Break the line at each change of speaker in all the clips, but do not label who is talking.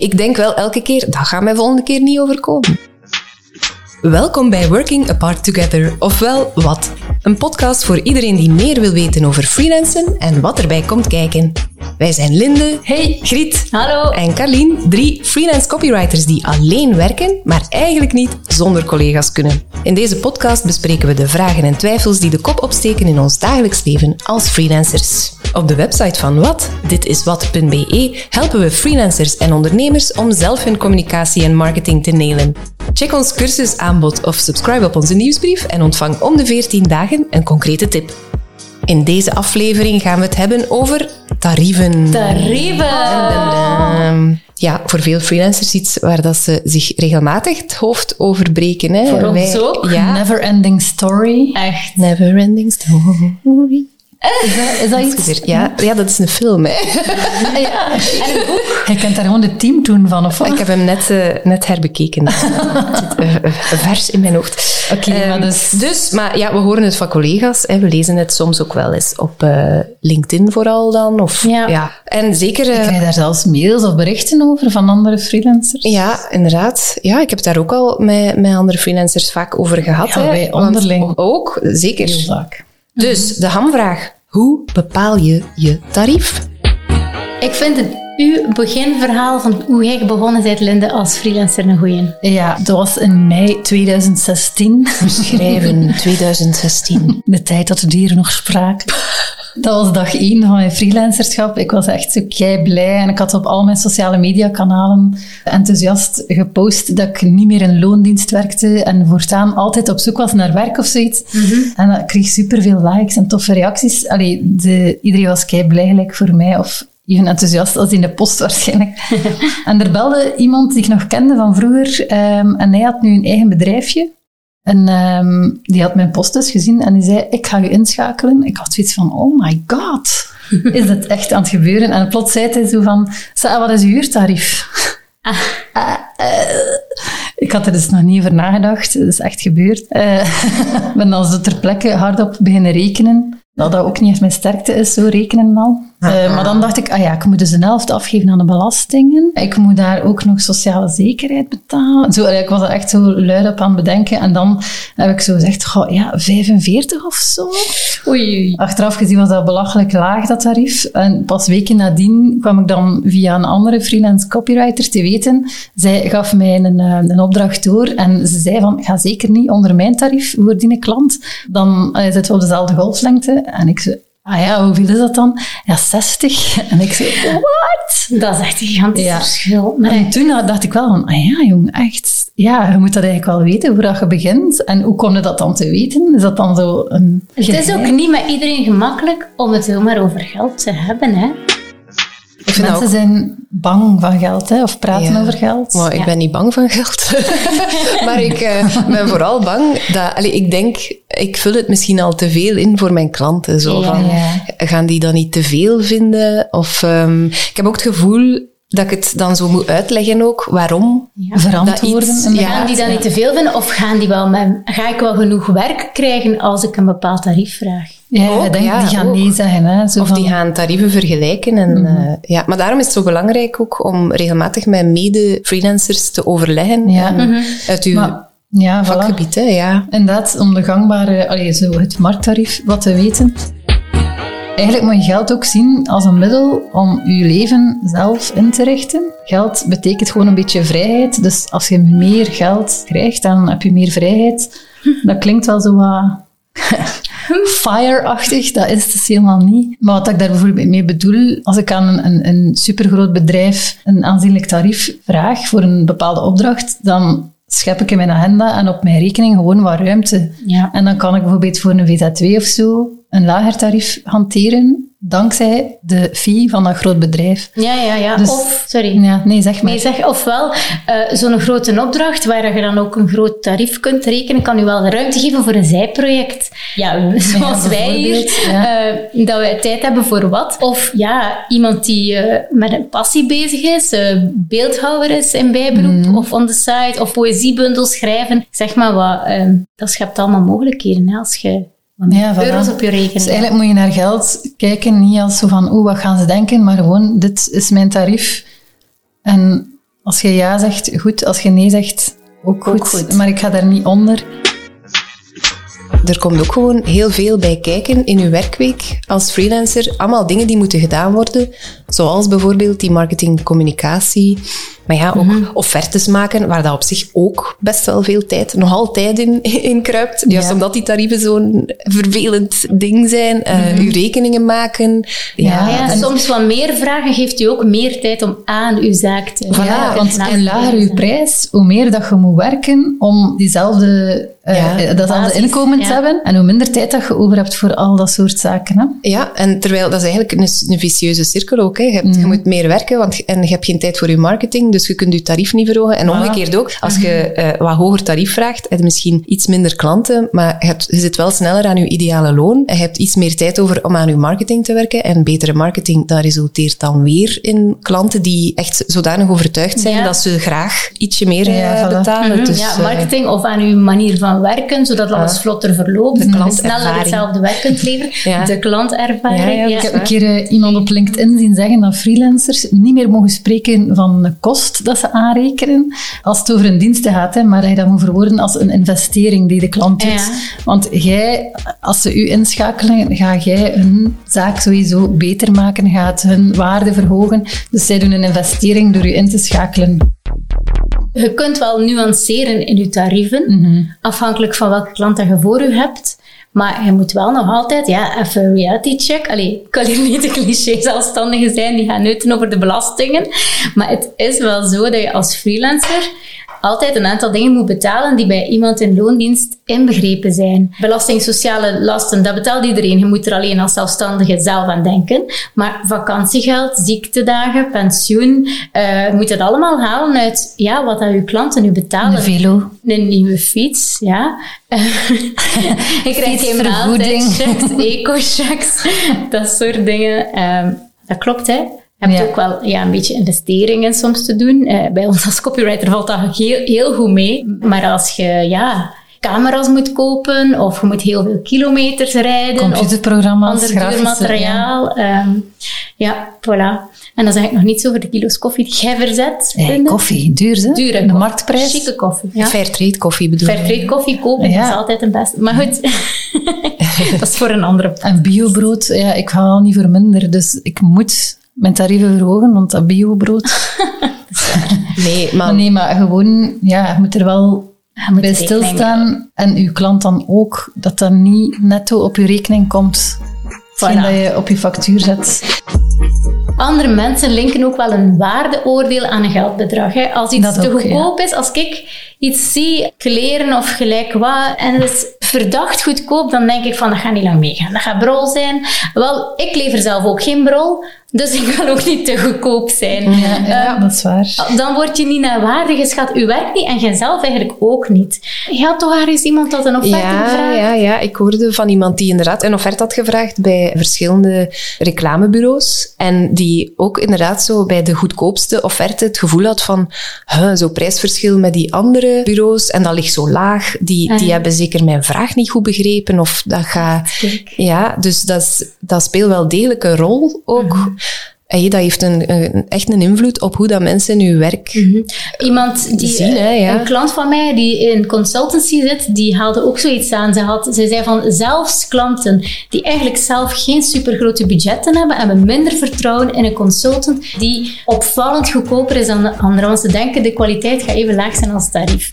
Ik denk wel elke keer, dat gaat mij volgende keer niet overkomen. Welkom bij Working Apart Together, ofwel Wat. Een podcast voor iedereen die meer wil weten over freelancen en wat erbij komt kijken. Wij zijn Linde,
Hey.
Griet
Hallo.
en Carlien, drie freelance copywriters die alleen werken, maar eigenlijk niet zonder collega's kunnen. In deze podcast bespreken we de vragen en twijfels die de kop opsteken in ons dagelijks leven als freelancers. Op de website van Wat, dit is wat.be, helpen we freelancers en ondernemers om zelf hun communicatie en marketing te nailen. Check ons cursusaanbod of subscribe op onze nieuwsbrief en ontvang om de 14 dagen een concrete tip. In deze aflevering gaan we het hebben over tarieven.
Tarieven.
Ehm, ja, voor veel freelancers iets waar dat ze zich regelmatig het hoofd over breken. Hè.
Voor ons ook.
Ja.
Never ending story.
Echt.
Never ending story.
Is dat, is dat iets?
Ja, ja, dat is een film. Hè.
Ja. En een boek.
Je kent daar gewoon de teamtune van, of wat?
Ik heb hem net, eh, net herbekeken. Het zit eh, eh, vers in mijn hoofd.
Oké,
Ehm,
maar dus-
dus, maar ja, we horen het van collega's. Hè. We lezen het soms ook wel eens op eh, LinkedIn vooral dan. Of,
Ja.
En zeker... eh,
Ik krijg daar zelfs mails of berichten over van andere freelancers.
Ja, inderdaad. Ja, ik heb het daar ook al met, met andere freelancers vaak over gehad.
Ja,
hè.
wij onderling.
Ook, zeker.
Heel vaak.
Dus de hamvraag. Hoe bepaal je je tarief?
Ik vind het uw beginverhaal van hoe jij begonnen bent, Linde, als freelancer een goeie.
Ja, dat was in mei 2016.
Schrijven 2016.
De tijd dat de dieren nog spraken. Dat was dag één van mijn freelancerschap. Ik was echt zo kei blij en ik had op al mijn sociale mediakanalen enthousiast gepost dat ik niet meer in loondienst werkte en voortaan altijd op zoek was naar werk of zoiets. En ik kreeg superveel likes en toffe reacties. Allee, de, iedereen was kei blij gelijk voor mij of even enthousiast als in de post waarschijnlijk. en er belde iemand die ik nog kende van vroeger ehm, en hij had nu een eigen bedrijfje. En ehm, die had mijn post dus gezien en die zei, ik ga je inschakelen. Ik had zoiets van, oh my god, is dit echt aan het gebeuren? En plots zei hij zo van, "Sa, wat is uw uurtarief? Ah, eh, ik had er dus nog niet over nagedacht. Het is echt gebeurd. Eh, Ik ben dan zo ter plekke hardop beginnen rekenen. Dat dat ook niet echt mijn sterkte is, zo rekenen en al. Eh, maar dan dacht ik, ah ja, ik moet dus een helft afgeven aan de belastingen. Ik moet daar ook nog sociale zekerheid betalen. Zo, eh, ik was er echt zo luid op aan het bedenken. En dan heb ik zo gezegd, goh, ja, 45 of zo.
Oei, oei.
Achteraf gezien was dat belachelijk laag, dat tarief. En pas weken nadien kwam ik dan via een andere freelance copywriter te weten. Zij gaf mij een, eh, een opdracht door en ze zei van, ga zeker niet onder mijn tarief voor die klant. Dan zitten we op dezelfde golflengte. En ik zei, ah ja, hoeveel is dat dan? Ja, 60. En ik zei, what?
Dat is echt een gigantisch
Ja.
verschil. Maar
En toen dacht ik wel van, ah ja, jong, echt. Ja, je moet dat eigenlijk wel weten, hoe dat je begint. En hoe kom je dat dan te weten? Is dat dan zo een...
het is ook niet met iedereen gemakkelijk om het zomaar over geld te hebben. Hè?
Ik vind dat
Mensen
ook-
zijn bang van geld, hè, of praten
Ja.
over geld.
Maar ik
Ja.
ben niet bang van geld. maar ik eh, ben vooral bang dat... Allee, ik denk, ik vul het misschien al te veel in voor mijn klanten. Zo
Ja.
van,
Ja.
Gaan die dan niet te veel vinden? Of, ehm, ik heb ook het gevoel dat ik het dan zo moet uitleggen ook, waarom.
Verantwoorden.
Dat iets-.
Gaan die dan niet te veel vinden? Of gaan die wel met, ga ik wel genoeg werk krijgen als ik een bepaald tarief vraag?
Ja,
Ook,
denk,
ja,
die gaan
ook.
nee zeggen. Hè, zo
Of
van,
die gaan tarieven vergelijken. En, eh, ja. Maar daarom is het zo belangrijk ook om regelmatig met mede-freelancers te overleggen.
Ja.
En Uit uw
Maar, ja, voilà.
vakgebied, hè, ja.
Inderdaad, om de gangbare, allee, zo het markttarief wat te weten. Eigenlijk moet je geld ook zien als een middel om je leven zelf in te richten. Geld betekent gewoon een beetje vrijheid. Dus als je meer geld krijgt, dan heb je meer vrijheid. Dat klinkt wel zo wat fire-achtig. Dat is het dus helemaal niet. Maar wat ik daar bijvoorbeeld mee bedoel, als ik aan een, een, een supergroot bedrijf een aanzienlijk tarief vraag voor een bepaalde opdracht, dan schep ik in mijn agenda en op mijn rekening gewoon wat ruimte.
Ja.
En dan kan ik bijvoorbeeld voor een VZ2 of zo een lager tarief hanteren, dankzij de fee van dat groot bedrijf.
Ja, ja, ja.
Dus-
of, sorry.
Ja, nee, zeg maar.
Nee, zeg, ofwel eh, zo'n grote opdracht waar je dan ook een groot tarief kunt rekenen, kan u wel de ruimte geven voor een zijproject. Ja, zoals wij hier,
ja.
eh, dat wij tijd hebben voor wat. Of ja, iemand die eh, met een passie bezig is, eh, beeldhouwer is in bijberoep,
Mhm.
of on the side, of poëziebundels schrijven. Zeg maar wat, eh, dat schept allemaal mogelijkheden hè, als je
Ja, voilà.
euro's op je rekening
Dus eigenlijk moet je naar geld kijken, niet als zo van, oeh, wat gaan ze denken, maar gewoon, dit is mijn tarief. En Als je ja zegt, goed. Als je nee zegt, ook goed.
Ook goed.
Maar ik ga daar niet onder.
Er komt ook gewoon heel veel bij kijken in uw werkweek als freelancer. Allemaal dingen die moeten gedaan worden. Zoals bijvoorbeeld die marketing-communicatie. Maar ja, ook offertes maken, waar dat op zich ook best wel veel tijd, nog altijd in, in kruipt. Juist
Ja.
omdat die tarieven zo'n vervelend ding zijn. Eh, Uw rekeningen maken. Ja,
Ja,
Ja,
en-
soms wat meer vragen geeft u ook meer tijd om aan uw zaak te
Ja,
Ja,
want hoe lager je prijs, hoe meer dat je moet werken om diezelfde,
Ja,
eh, datzelfde
basis,
inkomen te
ja.
hebben. En hoe minder tijd dat je over hebt voor al dat soort zaken. Hè?
Ja, en terwijl dat is eigenlijk een, een vicieuze cirkel ook. Hè. Je, hebt, je moet meer werken want, en je hebt geen tijd voor je marketing, dus je kunt je tarief niet verhogen. En omgekeerd ook, als je eh, wat hoger tarief vraagt, heb je misschien iets minder klanten, maar je, hebt, je zit wel sneller aan je ideale loon. En je hebt iets meer tijd over om aan je marketing te werken. En betere marketing, dat resulteert dan weer in klanten die echt zodanig overtuigd zijn
Ja.
dat ze graag ietsje meer
Ja,
eh,
voilà.
betalen.
Mhm,
Dus,
ja,
eh,
marketing of aan uw manier van werken, zodat alles vlotter verloopt.
De
sneller
klantervaring.
hetzelfde werk kunt leveren.
Ja.
De klantervaring.
Ik heb een keer eh, iemand op LinkedIn zien zeggen dat freelancers niet meer mogen spreken van de kost dat ze aanrekenen als het over een dienst gaat, hè, maar dat je dat moet verwoorden als een investering die de klant doet. Want jij, als ze u inschakelen, ga jij hun zaak sowieso beter maken, gaat hun waarde verhogen. Dus zij doen een investering door u in te schakelen.
Je kunt wel nuanceren in je tarieven,
Mhm.
afhankelijk van welke klant dat je voor je hebt. Maar je moet wel nog altijd, ja, even een reality check. Allee, ik kan hier niet de cliché zelfstandigen zijn die gaan neuten over de belastingen. Maar het is wel zo dat je als freelancer altijd een aantal dingen moet betalen die bij iemand in loondienst inbegrepen zijn. Belasting, sociale lasten, dat betaalt iedereen. Je moet er alleen als zelfstandige zelf aan denken. Maar vakantiegeld, ziektedagen, pensioen, eh, je moet het allemaal halen uit ja, wat dat je klanten nu betalen.
Een velo.
Een nieuwe fiets, ja. ik krijg geen maaltijdchecks, eco-checks, dat soort dingen. Ehm, dat klopt, hè. Je hebt
Ja.
ook wel ja, een beetje investeringen soms te doen. Eh, bij ons als copywriter valt dat heel, heel goed mee. Maar als je ja, camera's moet kopen of je moet heel veel kilometers rijden... of
Computerprogramma's,
ander duur
grafische,
materiaal. ehm, ja, voilà. En dan zeg ik nog niets over de kilo's koffie die jij verzet.
Ja. Hey,
Linda.
koffie, duur hè?
Dure
De marktprijs.
Chique koffie. Ja.
Fairtrade koffie bedoel.
Fairtrade koffie kopen
Ja.
is altijd een beste. Maar goed, dat is voor een andere.
En biobrood, ja, ik ga al niet voor minder, dus ik moet mijn tarieven verhogen, want dat biobrood...
Nee, maar
Maar nee, maar gewoon, ja, je moet er wel
Je moet
bij stilstaan. En uw klant dan ook, dat dat niet netto op je rekening komt.
Voilà.
dat je op je factuur zet.
Andere mensen linken ook wel een waardeoordeel aan een geldbedrag. Hè. Als iets
Dat
te
ook,
goedkoop is, als ik iets zie, kleren of gelijk wat, en het is verdacht goedkoop, dan denk ik van, dat gaat niet lang meegaan. Dat gaat brol zijn. Wel, ik lever zelf ook geen brol, dus ik wil ook niet te goedkoop zijn.
Ja, ja
Ehm,
dat is waar.
dan word je niet naar waarde geschat. U werkt niet en jijzelf eigenlijk ook niet. Je had toch haar eens iemand dat een offerte
Ja,
gevraagd?
ja, ja, ik hoorde van iemand die inderdaad een offerte had gevraagd bij verschillende reclamebureaus. En die ook inderdaad zo bij de goedkoopste offerte het gevoel had van huh, zo'n prijsverschil met die andere bureaus en dat ligt zo laag. Die,
Ah,
die hebben zeker mijn vraag niet goed begrepen of dat gaat... Ja, dus dat, is, dat speelt wel degelijk een rol ook.
Mhm.
Hey, dat heeft een, een, echt een invloed op hoe dat mensen hun werk
Mhm. Iemand die,
zien. Hè, ja.
een klant van mij die in consultancy zit, die haalde ook zoiets aan. Ze, had, ze zei van zelfs klanten die eigenlijk zelf geen supergrote budgetten hebben, hebben minder vertrouwen in een consultant die opvallend goedkoper is dan de andere. Want ze denken de kwaliteit gaat even laag zijn als tarief.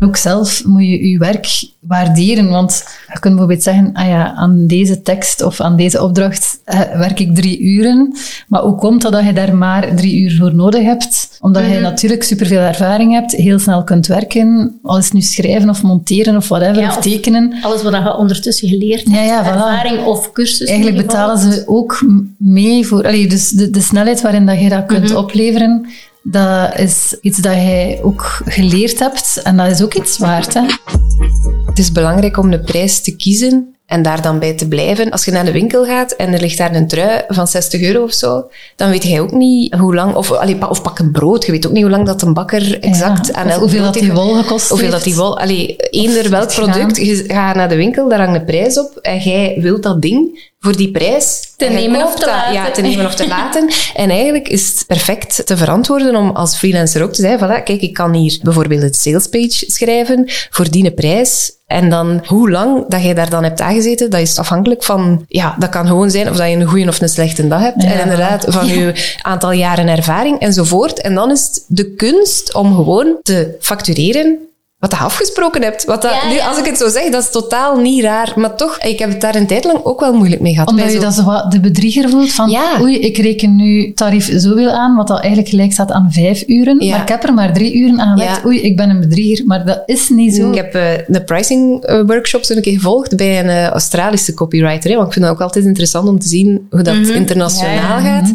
Ook zelf moet je je werk waarderen, want je kunt bijvoorbeeld zeggen, ah ja, aan deze tekst of aan deze opdracht eh, werk ik drie uren, maar hoe komt dat dat je daar maar drie uur voor nodig hebt? Omdat je natuurlijk superveel ervaring hebt, heel snel kunt werken, al is het nu schrijven of monteren of whatever,
Ja,
of
of-
tekenen.
Alles wat je ondertussen geleerd hebt,
Ja, ja, voilà.
ervaring of cursus.
Eigenlijk betalen ze ook mee voor... Allee, dus de, de snelheid waarin dat je dat kunt opleveren, dat is iets dat jij ook geleerd hebt. En dat is ook iets waard, hè?
Het is belangrijk om de prijs te kiezen en daar dan bij te blijven. Als je naar de winkel gaat en er ligt daar een trui van 60 euro of zo, dan weet jij ook niet hoe lang... Of, allee, of pak een brood. Je weet ook niet hoe lang dat een bakker exact
Ja,
aan elk
hoeveel dat die wol gekost
Hoeveel
heeft.
dat die wol... Allee, eender welk product. Je gaat naar de winkel, daar hangt een prijs op en jij wilt dat ding. Voor die prijs
te nemen of te laten.
Ja, te nemen of te laten. En eigenlijk is het perfect te verantwoorden om als freelancer ook te zeggen, voilà, kijk, ik kan hier bijvoorbeeld een salespage schrijven voor die prijs. En dan hoe lang dat jij daar dan hebt aangezeten, dat is afhankelijk van, ja, dat kan gewoon zijn of dat je een goede of een slechte dag hebt. En inderdaad, van je aantal jaren ervaring enzovoort. En dan is het de kunst om gewoon te factureren wat je afgesproken hebt. Wat dat, nu, als ik het zo zeg, dat is totaal niet raar. Maar toch, ik heb het daar een tijd lang ook wel moeilijk mee gehad.
Omdat je dat zo wat de bedrieger voelt van, oei, ik reken nu tarief zoveel aan, wat dat eigenlijk gelijk staat aan vijf uren. Maar ik heb er maar drie uren aan gewerkt. Oei, ik ben een bedrieger. Maar dat is niet zo.
Ik heb uh, de pricing uh, workshops een keer gevolgd bij een uh, Australische copywriter. Hè, want ik vind dat ook altijd interessant om te zien hoe dat mm -hmm. internationaal gaat.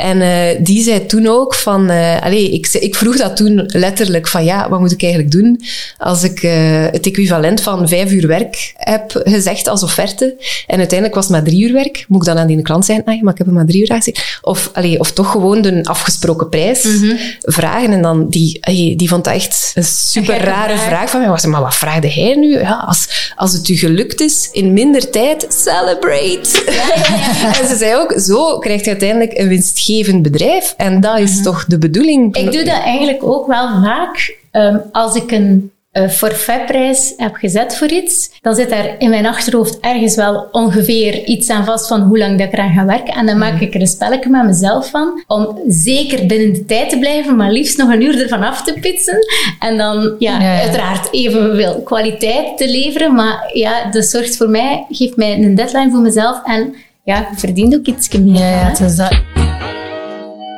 En uh, die zei toen ook van... Uh, allez, ik, ik vroeg dat toen letterlijk van ja, wat moet ik eigenlijk doen als ik uh, het equivalent van vijf uur werk heb gezegd als offerte en uiteindelijk was het maar drie uur werk, moet ik dan aan die klant zeggen, ah, maar ik heb hem maar drie uur gezegd. Of, allez, of toch gewoon de afgesproken prijs mm -hmm. vragen. En dan die, die vond dat echt een super rare vraag. vraag van mij. Was, maar wat vraagde hij nu? Ja, als, als het u gelukt is in minder tijd, celebrate. Ja, ja, en ze zei ook, zo krijg je uiteindelijk een winstgevend bedrijf. En dat is -hmm. toch de bedoeling.
Ik doe dat eigenlijk ook wel vaak. Um, als ik een uh, forfaitprijs heb gezet voor iets, dan zit daar in mijn achterhoofd ergens wel ongeveer iets aan vast van hoe lang dat ik eraan ga werken. En dan maak ik er een spelletje met mezelf van, om zeker binnen de tijd te blijven, maar liefst nog een uur ervan af te pitsen. En dan, ja, ja. uiteraard evenveel kwaliteit te leveren, maar ja, dat zorgt voor mij, geeft mij een deadline voor mezelf en ja, verdient ook iets meer.
Ja, is dat.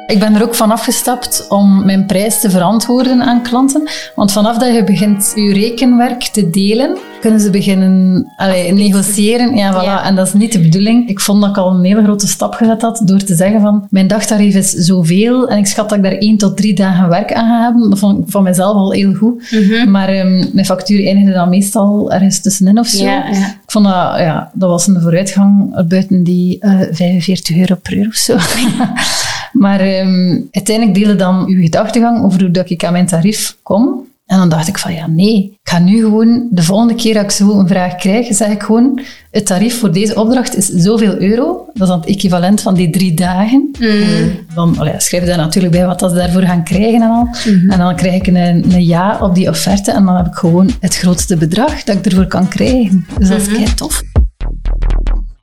Ik ben er ook van afgestapt om mijn prijs te verantwoorden aan klanten. Want vanaf dat je begint je rekenwerk te delen, kunnen ze beginnen allee, negociëren. Ja, voilà. Ja. En dat is niet de bedoeling. Ik vond dat ik al een hele grote stap gezet had door te zeggen van mijn dagtarief is zoveel en ik schat dat ik daar één tot drie dagen werk aan ga hebben. Dat vond ik van mezelf al heel goed. Mm -hmm. Maar um, mijn factuur eindigde dan meestal ergens tussenin of zo. Ja, ja. Ik vond dat, ja, dat was een vooruitgang buiten die uh, 45 euro per uur of zo. Maar um, uiteindelijk deelde dan uw gedachtegang over hoe dat ik aan mijn tarief kom. En dan dacht ik van ja, nee, ik ga nu gewoon, de volgende keer dat ik zo een vraag krijg, zeg ik gewoon, het tarief voor deze opdracht is zoveel euro. Dat is dan het equivalent van die drie dagen. Mm. Dan allee, schrijf je daar natuurlijk bij wat ze daarvoor gaan krijgen en al. Mm. En dan krijg ik een, een ja op die offerte en dan heb ik gewoon het grootste bedrag dat ik ervoor kan krijgen. Dus dat is mm -hmm. kei tof.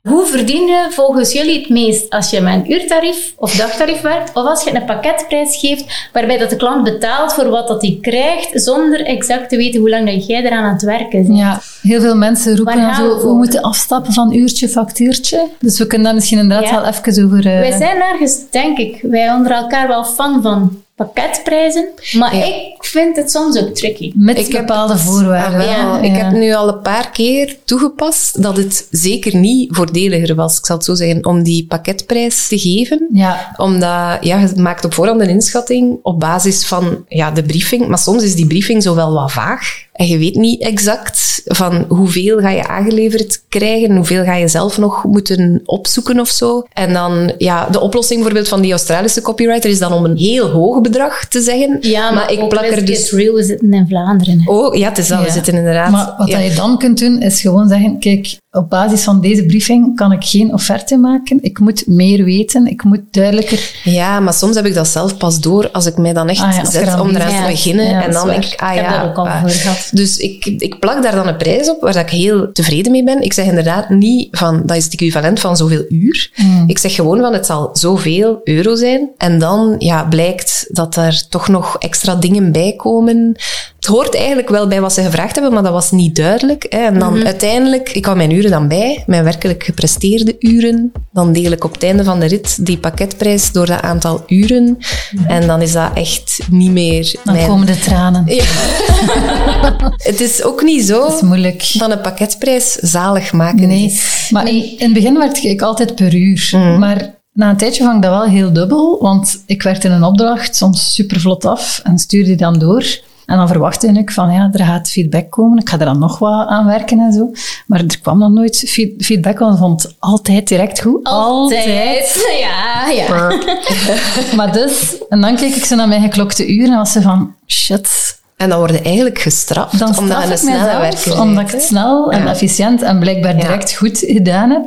Hoe verdien je volgens jullie het meest als je met een uurtarief of dagtarief werkt, of als je een pakketprijs geeft waarbij dat de klant betaalt voor wat dat hij krijgt, zonder exact te weten hoe lang dat jij eraan aan het werken bent?
Ja, heel veel mensen roepen zo, we moeten afstappen van uurtje, factuurtje. Dus we kunnen daar misschien inderdaad ja. wel even over... Uh...
Wij zijn ergens, denk ik, wij onder elkaar wel fan van pakketprijzen. Maar ja. ik vind het soms ook tricky.
Met ik bepaalde heb, voorwaarden.
Ja, ja. Ik heb nu al een paar keer toegepast dat het zeker niet voordeliger was, ik zal het zo zeggen, om die pakketprijs te geven.
Ja.
Omdat ja, je maakt op voorhand een inschatting op basis van ja, de briefing. Maar soms is die briefing zo wel wat vaag. En je weet niet exact van hoeveel ga je aangeleverd krijgen, hoeveel ga je zelf nog moeten opzoeken of zo. En dan, ja, de oplossing bijvoorbeeld van die Australische copywriter is dan om een heel hoog bedrag te zeggen.
Ja, maar, maar ik plak er dus... Real, we zitten in Vlaanderen.
Oh, ja, het is dat, ja. we zitten inderdaad...
Maar wat
ja.
je dan kunt doen, is gewoon zeggen, kijk, op basis van deze briefing kan ik geen offerte maken. Ik moet meer weten, ik moet duidelijker...
Ja, maar soms heb ik dat zelf pas door als ik mij dan echt ah, ja, zet om eraan ja. te beginnen.
Ja,
en dan
denk ik, ah ja... Ik heb dat ook al ah. gehad.
Dus ik, ik plak daar dan een prijs op waar ik heel tevreden mee ben. Ik zeg inderdaad niet van, dat is het equivalent van zoveel uur. Mm. Ik zeg gewoon van, het zal zoveel euro zijn. En dan ja, blijkt dat er toch nog extra dingen bij komen. Het hoort eigenlijk wel bij wat ze gevraagd hebben, maar dat was niet duidelijk. Hè. En dan mm -hmm. uiteindelijk, ik hou mijn uren dan bij, mijn werkelijk gepresteerde uren. Dan deel ik op het einde van de rit die pakketprijs door dat aantal uren. Mm -hmm. En dan is dat echt niet meer...
Dan mijn... komen de tranen.
Ja. het is ook niet zo
dat, is moeilijk.
dat een pakketprijs zalig maken
nee.
is.
Maar in het begin werkte ik altijd per uur. Mm. Maar na een tijdje vang ik dat wel heel dubbel, want ik werkte in een opdracht soms super vlot af en stuurde die dan door. En dan verwachtte ik van, ja, er gaat feedback komen. Ik ga er dan nog wat aan werken en zo. Maar er kwam dan nooit feedback, want ik vond het altijd direct goed.
Altijd. altijd. Ja, ja.
maar dus, en dan keek ik zo naar mijn geklokte uren en was ze van, shit,
En dan worden eigenlijk gestraft
Dan
omdat
straf
je snelle
mezelf,
werker
omdat ik het snel en
Ja.
efficiënt en blijkbaar
Ja.
direct goed gedaan heb.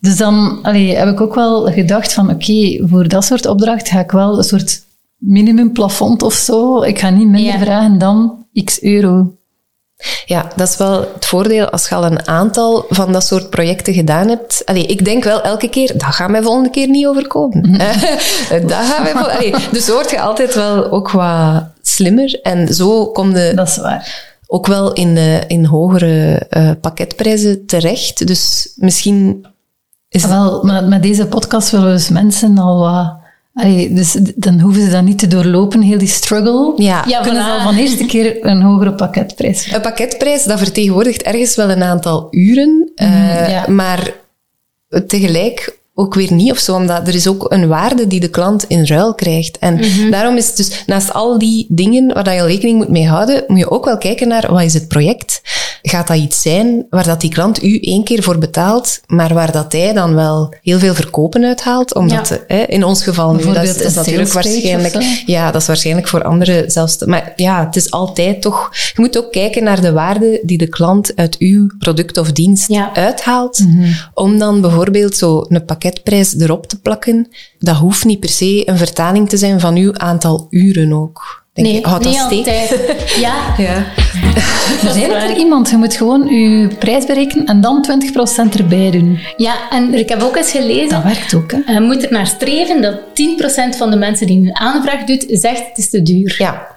Dus dan allee, heb ik ook wel gedacht van oké, voor dat soort opdracht ga ik wel een soort minimumplafond of zo. Ik ga niet minder
Ja.
vragen dan x euro.
Ja, dat is wel het voordeel als je al een aantal van dat soort projecten gedaan hebt. Allee, ik denk wel elke keer, dat gaat mij volgende keer niet overkomen. dat gaat mij vol- Allee, dus word je altijd wel ook wat slimmer. En zo kom je
Dat is waar.
ook wel in, in hogere eh, pakketprijzen terecht. Dus misschien is.
Wel, met, met deze podcast willen we dus mensen al wat... allee, dus dan hoeven ze dat niet te doorlopen, heel die struggle.
Ja,
Ja,
Kunnen ze
voilà.
al van eerste keer een hogere pakketprijs
Een pakketprijs, dat vertegenwoordigt ergens wel een aantal uren, eh,
Mhm, ja.
maar tegelijk ook weer niet of zo, omdat er is ook een waarde die de klant in ruil krijgt. En
Mhm.
daarom is het dus, naast al die dingen waar dat je rekening moet mee houden, moet je ook wel kijken naar wat is het project. Gaat dat iets zijn waar dat die klant u één keer voor betaalt, maar waar dat hij dan wel heel veel verkopen uithaalt? Omdat,
Ja.
hè, in ons geval nu, dat is, dat natuurlijk waarschijnlijk... Ja, dat is waarschijnlijk voor anderen zelfs. Maar ja, het is altijd toch. Je moet ook kijken naar de waarde die de klant uit uw product of dienst
Ja.
uithaalt.
Mhm.
Om dan bijvoorbeeld zo een pakketprijs erop te plakken. Dat hoeft niet per se een vertaling te zijn van uw aantal uren ook. Denk
Nee.
Houdt dat
niet altijd. Ja,
Ja.
Er zijn er iemand, je moet gewoon je prijs berekenen en dan 20% erbij doen.
ja, en ik heb ook eens gelezen,
Dat werkt ook, hè?
je moet er naar streven dat 10% van de mensen die een aanvraag doet, zegt het is te duur.
ja.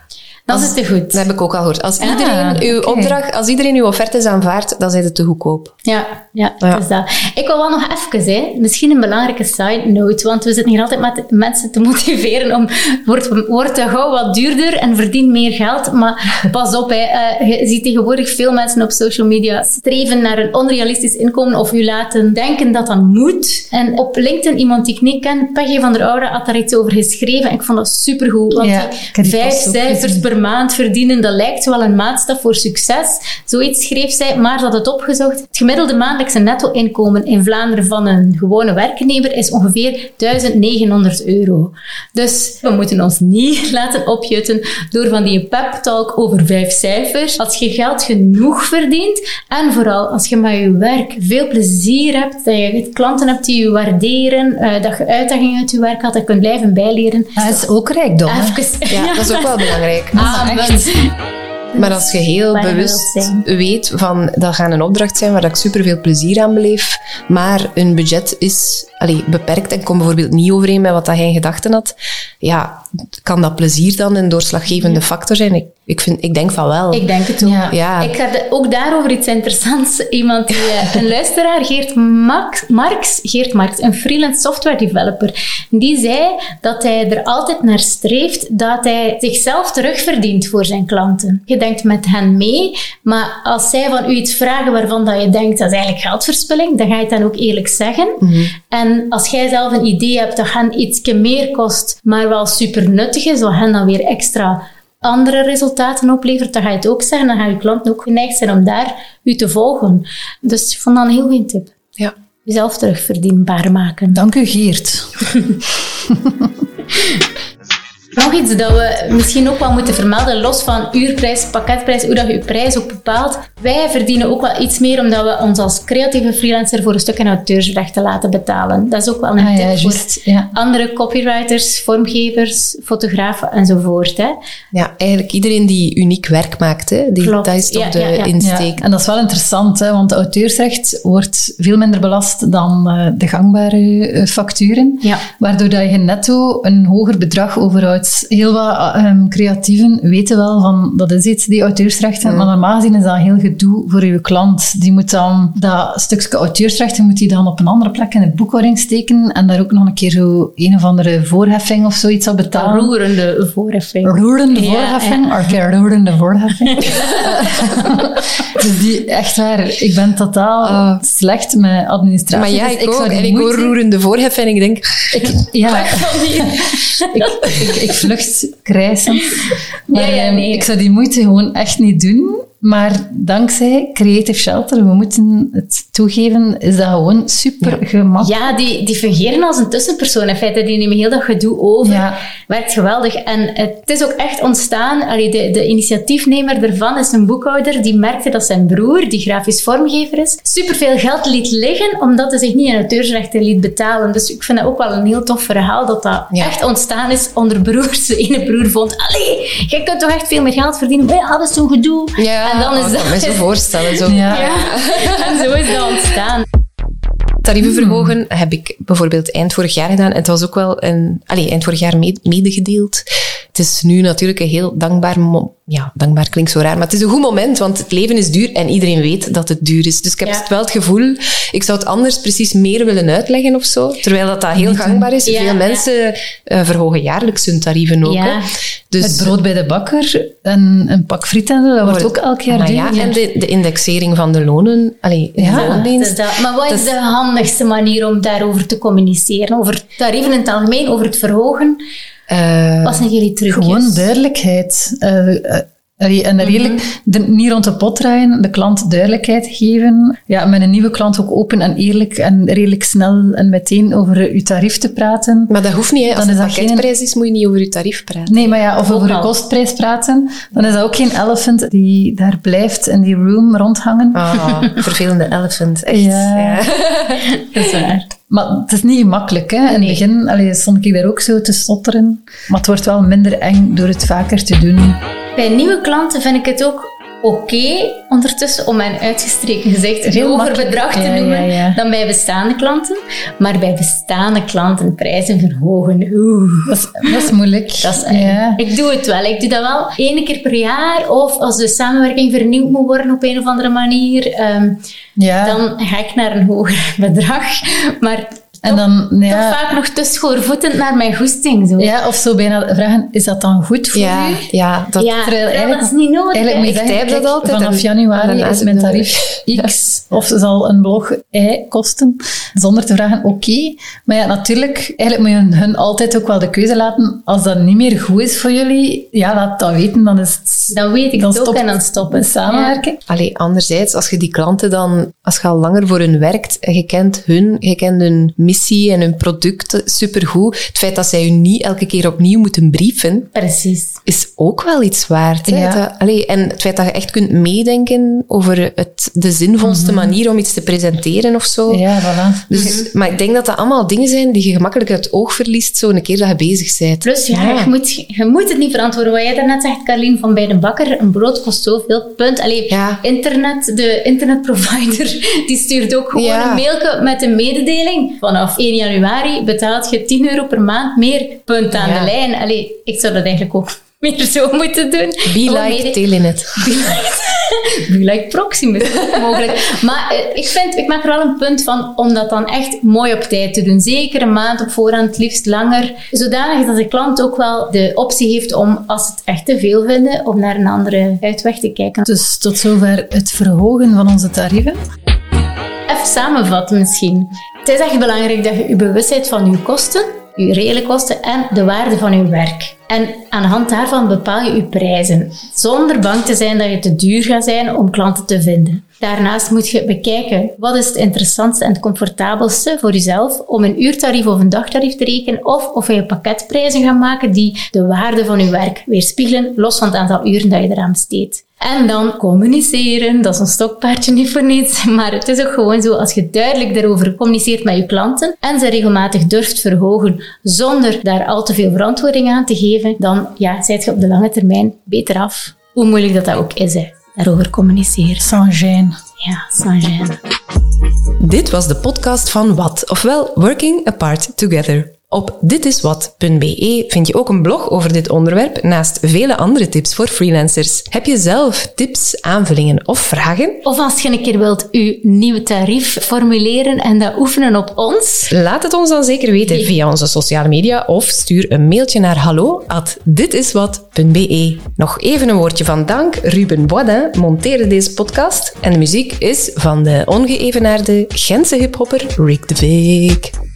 Als-
is het te goed.
Dat heb ik ook al gehoord. Als
Ah,
iedereen uw opdracht, als iedereen uw offertes aanvaardt, dan zijn het te goedkoop.
Ja, ja,
Ja.
is dat. Ik wil wel nog even, hè, misschien een belangrijke side note, want we zitten hier altijd met mensen te motiveren om wordt, wordt de gauw wat duurder en verdien meer geld. Maar pas op, hè, eh, je ziet tegenwoordig veel mensen op social media streven naar een onrealistisch inkomen of u laten denken dat dat moet. En op LinkedIn, iemand die ik niet ken, Peggy van der Oude, had daar iets over geschreven. En ik vond dat supergoed, want
Ja,
die vijf cijfers per maand verdienen, dat lijkt wel een maatstaf voor succes. Zoiets schreef zij, maar ze had het opgezocht. Het gemiddelde maandelijkse netto-inkomen in Vlaanderen van een gewone werknemer is ongeveer 1900 euro. Dus we moeten ons niet laten opjutten door van die pep-talk over vijf cijfers. Als je geld genoeg verdient en vooral als je met je werk veel plezier hebt, dat je klanten hebt die je waarderen, eh, dat je uitdagingen uit je werk had, dat je kunt blijven bijleren.
Dat is ook rijkdom?
Even,
Ja, dat is ook wel belangrijk. Maar als je heel bewust weet van dat gaat een opdracht zijn waar ik superveel plezier aan beleef, maar een budget is allee, beperkt en komt bijvoorbeeld niet overeen met wat dat hij in gedachten had, ja, kan dat plezier dan een doorslaggevende factor zijn? Ik, ik, vind, ik denk van wel.
Ik denk het ook.
Ja.
Ja.
Ik had ook daarover iets interessants. Iemand die, eh, een luisteraar, Geert Max, Marks, Geert Marks, een freelance software developer, die zei dat hij er altijd naar streeft dat hij zichzelf terugverdient voor zijn klanten. Je denkt met hen mee, maar als zij van u iets vragen waarvan dat je denkt dat is eigenlijk geldverspilling, dan ga je het dan ook eerlijk zeggen. En als jij zelf een idee hebt dat hen iets meer kost, maar wel super nuttig is, wat hen dan weer extra andere resultaten oplevert, dan ga je het ook zeggen. Dan gaan je klanten ook geneigd zijn om daar u te volgen. Dus ik vond dat een heel goede tip.
Ja.
Jezelf terugverdienbaar maken.
Dank u, Geert.
Nog iets dat we misschien ook wel moeten vermelden, los van uurprijs, pakketprijs, hoe dat je je prijs ook bepaalt. Wij verdienen ook wel iets meer omdat we ons als creatieve freelancer voor een stuk een auteursrechten laten betalen. Dat is ook wel een
Ah
tip
ja,
voor.
Ja.
andere copywriters, vormgevers, fotografen enzovoort. Hè.
Ja, eigenlijk iedereen die uniek werk maakt, hè, die,
Klopt.
dat is toch
Ja,
de
ja, ja.
insteek.
Ja, en dat is wel interessant, hè, want auteursrecht wordt veel minder belast dan eh, de gangbare eh, facturen.
Ja.
Waardoor dat je netto een hoger bedrag Heel wat eh, ehm, creatieven weten wel van dat is iets, die auteursrechten. Maar normaal gezien is dat heel gedoe voor je klant. Die moet dan dat stukje auteursrechten moet die dan op een andere plek in de boekhouding steken en daar ook nog een keer zo een of andere voorheffing of zoiets op betalen.
Roerende voorheffing.
Roerende
Ja,
voorheffing, oké, roerende voorheffing. dus die, echt waar, ik ben totaal slecht met administratie.
Maar ja,
dus
ik, ook.
zou die
En ik hoor roerende voorhef en ik denk,
Ik, ja, ik, ik, ik vlucht krijsend. Maar
Ja, ja,
ehm,
nee.
ik zou die moeite gewoon echt niet doen. Maar dankzij Creative Shelter, we moeten het toegeven, is dat gewoon super gemakkelijk.
Ja, die, die fungeren als een tussenpersoon. In feite, die nemen heel dat gedoe over.
Ja.
Werkt geweldig. En het is ook echt ontstaan. Allee, de, de initiatiefnemer ervan is een boekhouder die merkte dat zijn broer, die grafisch vormgever is, superveel geld liet liggen omdat hij zich niet aan auteursrechten liet betalen. Dus ik vind dat ook wel een heel tof verhaal dat dat
Ja.
echt ontstaan is onder broers. De ene broer vond, allee, jij kunt toch echt veel meer geld verdienen? Wij hadden zo'n gedoe.
Ja,
en dan is
oh, ik kan me
dat...
zo voorstellen. Zo.
Ja.
Ja, en zo is dat ontstaan.
Tarieven verhogen heb ik bijvoorbeeld eind vorig jaar gedaan. En het was ook wel een, allez, eind vorig jaar medegedeeld. Het is nu natuurlijk een heel dankbaar, mo- ja, dankbaar klinkt zo raar, maar het is een goed moment, want het leven is duur en iedereen weet dat het duur is. Dus ik heb
Ja.
wel het gevoel, ik zou het anders precies meer willen uitleggen of zo. Terwijl dat, dat heel gangbaar is.
Ja,
Veel
ja.
mensen eh, verhogen jaarlijks hun tarieven ook. Dus,
Het brood bij de bakker en een pak friet en zo, dat wordt ook elk jaar duurder.
En de, de indexering van de lonen, allee,
Ja,
de
Ja,
loondienst.
dus dat- maar wat is
Dat is-
de handigste manier om daarover te communiceren? Over tarieven in het algemeen, over het verhogen?
Eh,
Wat zijn jullie trucjes?
Gewoon duidelijkheid. Eh, eh, en redelijk, de, niet rond de pot draaien, de klant duidelijkheid geven. Ja, met een nieuwe klant ook open en eerlijk en redelijk snel en meteen over uw tarief te praten.
Maar dat hoeft niet. Hè. Als
Dan
het
is
een
dat geen-
pakketprijs is, moet je niet over je tarief praten.
Nee, maar ja, of over de kostprijs praten, dan is dat ook geen elephant die daar blijft in die room rondhangen.
Ah, vervelende elephant. Echt.
Ja.
Dat is waar.
Maar het is niet gemakkelijk. Hè? In het begin allee, stond ik daar ook zo te stotteren. Maar het wordt wel minder eng door het vaker te doen.
Bij nieuwe klanten vind ik het ook oké ondertussen om mijn uitgestreken gezegd een hoger bedrag te noemen
ja, ja.
dan bij bestaande klanten. Maar bij bestaande klanten prijzen verhogen, oeh.
Dat is, dat is moeilijk.
Dat is. Ik doe het wel. Ik doe dat wel één keer per jaar. Of als de samenwerking vernieuwd moet worden op een of andere manier.
ja.
dan ga ik naar een hoger bedrag. Maar
en dan,
toch
ja,
vaak nog te schoorvoetend naar mijn goesting. Zo.
ja, of zo bijna vragen, is dat dan goed voor
Ja,
u?
ja, dat,
Ja,
terwijl
wel,
eigenlijk-
dat is niet nodig.
Eigenlijk.
Ik
zeggen,
type dat altijd
vanaf
en-
januari is mijn tarief X, of ze zal een blog Y kosten, zonder te vragen, oké. Maar ja, natuurlijk, eigenlijk moet je hun altijd ook wel de keuze laten. Als dat niet meer goed is voor jullie, ja, laat dat weten, dan is het...
Dan weet ik
dan
het ook en dan stoppen.
de samenwerking.
Allee, anderzijds, als je die klanten dan, als je al langer voor hun werkt, je kent hun, je kent hun missie en hun product supergoed, het feit dat zij je niet elke keer opnieuw moeten brieven,
Precies.
is ook wel iets waard. Hè?
Ja.
Dat- allee, en het feit dat je echt kunt meedenken over het, de zinvolste manier om iets te presenteren of zo.
Ja, voilà.
Dus, Maar ik denk dat dat allemaal dingen zijn die je gemakkelijk uit het oog verliest, zo een keer dat je bezig bent.
Plus, ja, Je, moet, je moet het niet verantwoorden. Wat jij daarnet zegt, Carlien, van bij de bakker, een brood kost zoveel, punt. Allee,
Ja.
internet, de internetprovider, die stuurt ook gewoon een mailje met een mededeling. Vanaf 1 januari betaalt je 10 euro per maand meer, punt aan
Ja.
de lijn. Allee, ik zou dat eigenlijk ook meer zo moeten doen.
Be like
mede-
Telenet.
Be like, be like Proximus, mogelijk. Maar eh, ik, vind, ik maak er wel een punt van om dat dan echt mooi op tijd te doen. Zeker een maand op voorhand, het liefst langer. Zodanig dat de klant ook wel de optie heeft om, als ze het echt te veel vinden, om naar een andere uitweg te kijken.
Dus tot zover het verhogen van onze tarieven.
Even samenvatten misschien. Het is echt belangrijk dat je je bewustheid van je kosten, je reële kosten en de waarde van je werk. En aan de hand daarvan bepaal je je prijzen, zonder bang te zijn dat je te duur gaat zijn om klanten te vinden. Daarnaast moet je bekijken wat is het interessantste en het comfortabelste voor jezelf om een uurtarief of een dagtarief te rekenen of of je pakketprijzen gaat maken die de waarde van je werk weerspiegelen, los van het aantal uren dat je eraan besteedt. En dan communiceren, dat is een stokpaardje niet voor niets, maar het is ook gewoon zo, als je duidelijk daarover communiceert met je klanten en ze regelmatig durft verhogen zonder daar al te veel verantwoording aan te geven, dan ja, zijt je op de lange termijn beter af. Hoe moeilijk dat, dat ook is, hè. daarover communiceren.
Sans gêne.
Ja, sans gêne.
Dit was de podcast van Wat, ofwel Working Apart Together. Op ditiswat.be vind je ook een blog over dit onderwerp, naast vele andere tips voor freelancers. Heb je zelf tips, aanvullingen of vragen?
Of als je een keer wilt je nieuwe tarief formuleren en dat oefenen op ons,
Laat het ons dan zeker weten via onze sociale media of stuur een mailtje naar hallo@ditiswat.be. Nog even een woordje van dank. Ruben Boisdin monteerde deze podcast en de muziek is van de ongeëvenaarde Gentse hiphopper Rick de Veek.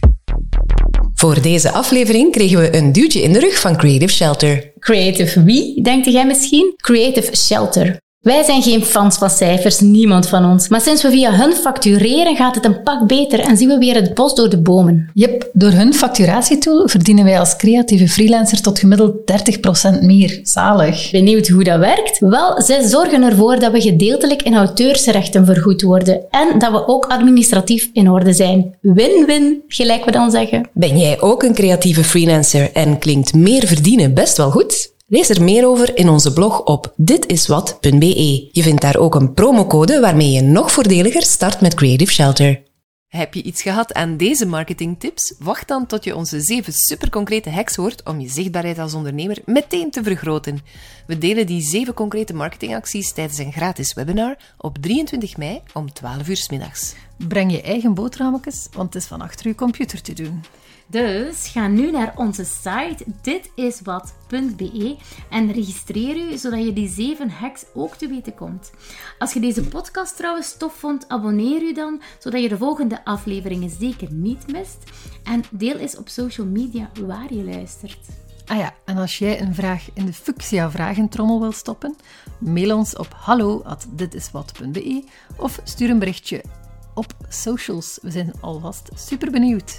Voor deze aflevering kregen we een duwtje in de rug van Creative Shelter.
Creative wie, denkt jij misschien? Creative Shelter. Wij zijn geen fans van cijfers, niemand van ons. Maar sinds we via hun factureren gaat het een pak beter en zien we weer het bos door de bomen.
Yep, door hun facturatietool verdienen wij als creatieve freelancer tot gemiddeld 30% meer. Zalig.
Benieuwd hoe dat werkt? Wel, zij zorgen ervoor dat we gedeeltelijk in auteursrechten vergoed worden en dat we ook administratief in orde zijn. Win-win, gelijk we dan zeggen.
Ben jij ook een creatieve freelancer en klinkt meer verdienen best wel goed? Lees er meer over in onze blog op ditiswat.be. Je vindt daar ook een promocode waarmee je nog voordeliger start met Creative Shelter. Heb je iets gehad aan deze marketingtips? Wacht dan tot je onze zeven superconcrete hacks hoort om je zichtbaarheid als ondernemer meteen te vergroten. We delen die zeven concrete marketingacties tijdens een gratis webinar op 23 mei om 12 uur s middags.
Breng je eigen boterhammetjes, want het is van achter je computer te doen.
Dus ga nu naar onze site ditiswat.be en registreer u zodat je die zeven hacks ook te weten komt. Als je deze podcast trouwens tof vond, abonneer u dan zodat je de volgende afleveringen zeker niet mist. En deel eens op social media waar je luistert.
Ah ja, en als jij een vraag in de Fuchsia vragentrommel wil stoppen, mail ons op hallo@ditiswat.be of stuur een berichtje op socials. We zijn alvast super benieuwd.